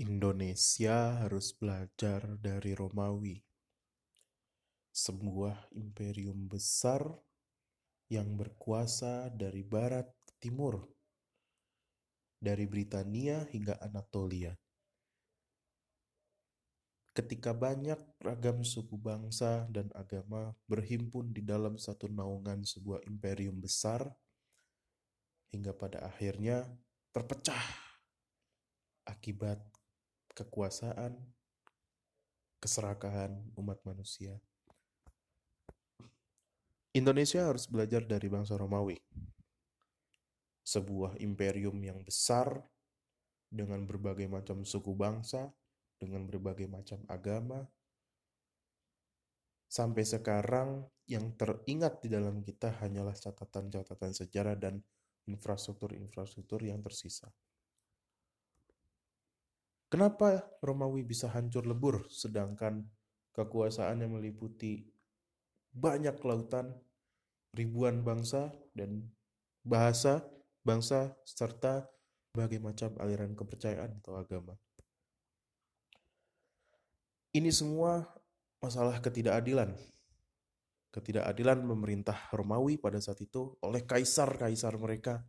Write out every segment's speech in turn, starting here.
Indonesia harus belajar dari Romawi, sebuah imperium besar yang berkuasa dari barat ke timur, dari Britania hingga Anatolia. Ketika banyak ragam suku bangsa dan agama berhimpun di dalam satu naungan sebuah imperium besar, hingga pada akhirnya terpecah akibat kekuasaan, keserakahan umat manusia. Indonesia harus belajar dari bangsa Romawi, sebuah imperium yang besar dengan berbagai macam suku bangsa, dengan berbagai macam agama. Sampai sekarang yang teringat di dalam kita hanyalah catatan-catatan sejarah dan infrastruktur-infrastruktur yang tersisa. Kenapa Romawi bisa hancur lebur sedangkan kekuasaan yang meliputi banyak lautan, ribuan bangsa dan bahasa, bangsa serta berbagai macam aliran kepercayaan atau agama. Ini semua masalah ketidakadilan. Ketidakadilan pemerintah Romawi pada saat itu oleh kaisar-kaisar mereka,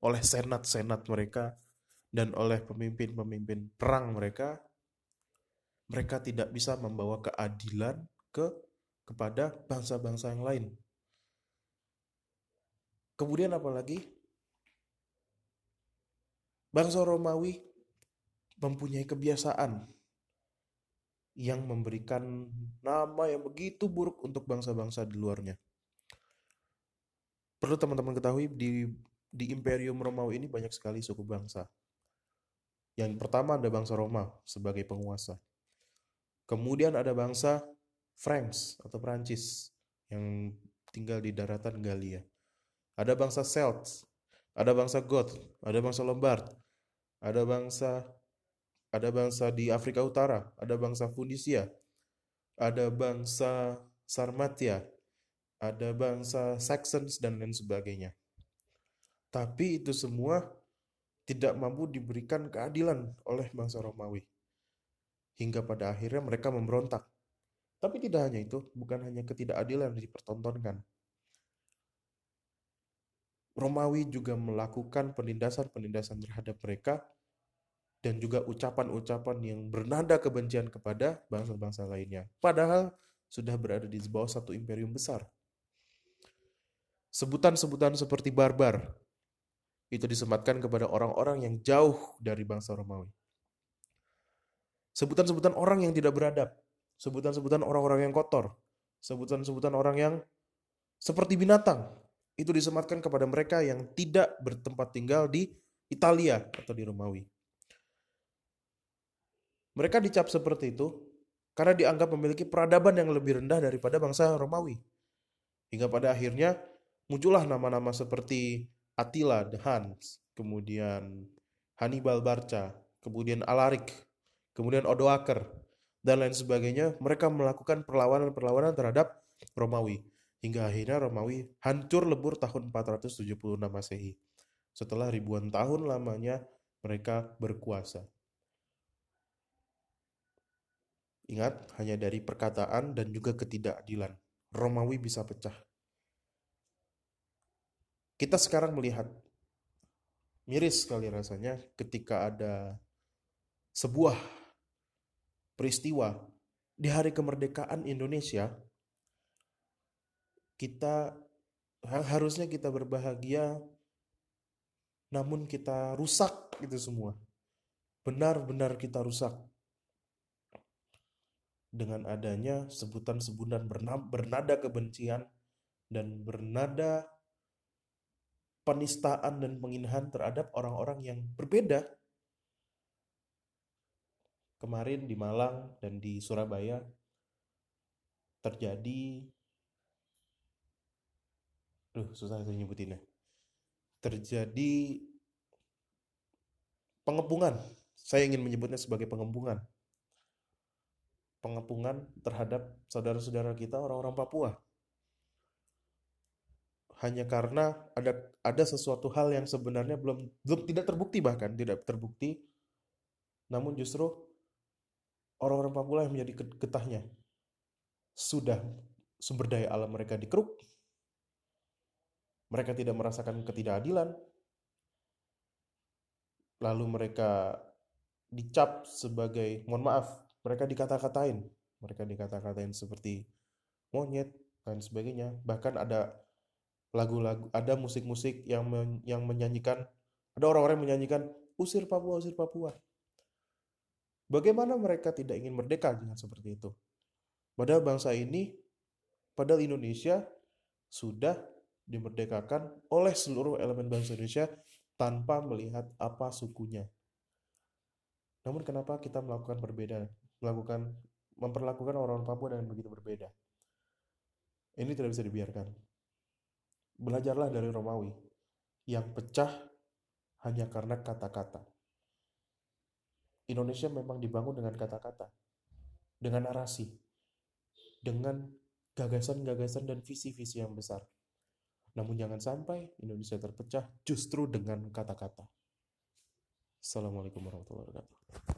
oleh senat-senat mereka, dan oleh pemimpin-pemimpin perang mereka. Mereka tidak bisa membawa keadilan ke kepada bangsa-bangsa yang lain. Kemudian apalagi bangsa Romawi mempunyai kebiasaan yang memberikan nama yang begitu buruk untuk bangsa-bangsa di luarnya. Perlu teman-teman ketahui di di Imperium Romawi ini banyak sekali suku bangsa. Yang pertama ada bangsa Roma sebagai penguasa. Kemudian ada bangsa Franks atau Prancis yang tinggal di daratan Galia. Ada bangsa Celts, ada bangsa Goth, ada bangsa Lombard, ada bangsa ada bangsa di Afrika Utara, ada bangsa Funisia, ada bangsa Sarmatia, ada bangsa Saxons dan lain sebagainya. Tapi itu semua tidak mampu diberikan keadilan oleh bangsa Romawi. Hingga pada akhirnya mereka memberontak. Tapi tidak hanya itu, bukan hanya ketidakadilan yang dipertontonkan. Romawi juga melakukan penindasan-penindasan terhadap mereka dan juga ucapan-ucapan yang bernada kebencian kepada bangsa-bangsa lainnya. Padahal sudah berada di bawah satu imperium besar. Sebutan-sebutan seperti barbar itu disematkan kepada orang-orang yang jauh dari bangsa Romawi. Sebutan-sebutan orang yang tidak beradab, sebutan-sebutan orang-orang yang kotor, sebutan-sebutan orang yang seperti binatang, itu disematkan kepada mereka yang tidak bertempat tinggal di Italia atau di Romawi. Mereka dicap seperti itu karena dianggap memiliki peradaban yang lebih rendah daripada bangsa Romawi. Hingga pada akhirnya muncullah nama-nama seperti Attila the Huns, kemudian Hannibal Barca, kemudian Alaric, kemudian Odoaker, dan lain sebagainya. Mereka melakukan perlawanan-perlawanan terhadap Romawi. Hingga akhirnya Romawi hancur lebur tahun 476 Masehi. Setelah ribuan tahun lamanya mereka berkuasa. Ingat, hanya dari perkataan dan juga ketidakadilan. Romawi bisa pecah. Kita sekarang melihat miris sekali rasanya ketika ada sebuah peristiwa di hari kemerdekaan Indonesia kita harusnya kita berbahagia namun kita rusak itu semua. Benar-benar kita rusak. Dengan adanya sebutan-sebutan bernada kebencian dan bernada penistaan dan penghinaan terhadap orang-orang yang berbeda. Kemarin di Malang dan di Surabaya terjadi Duh, susah saya nyebutinnya. Terjadi pengepungan. Saya ingin menyebutnya sebagai pengepungan pengepungan terhadap saudara-saudara kita orang-orang Papua. Hanya karena ada ada sesuatu hal yang sebenarnya belum belum tidak terbukti bahkan tidak terbukti Namun justru orang-orang Papua yang menjadi getahnya. Sudah sumber daya alam mereka dikeruk, mereka tidak merasakan ketidakadilan, lalu mereka dicap sebagai, mohon maaf, mereka dikata-katain, mereka dikata-katain seperti monyet dan sebagainya. Bahkan ada lagu-lagu, ada musik-musik yang men, yang menyanyikan, ada orang-orang yang menyanyikan usir Papua, usir Papua. Bagaimana mereka tidak ingin merdeka dengan seperti itu? Padahal bangsa ini, padahal Indonesia sudah dimerdekakan oleh seluruh elemen bangsa Indonesia tanpa melihat apa sukunya. Namun kenapa kita melakukan perbedaan, melakukan memperlakukan orang-orang Papua dengan begitu berbeda? Ini tidak bisa dibiarkan. Belajarlah dari Romawi yang pecah hanya karena kata-kata. Indonesia memang dibangun dengan kata-kata, dengan narasi, dengan gagasan-gagasan dan visi-visi yang besar. Namun jangan sampai Indonesia terpecah justru dengan kata-kata. Assalamualaikum warahmatullahi wabarakatuh.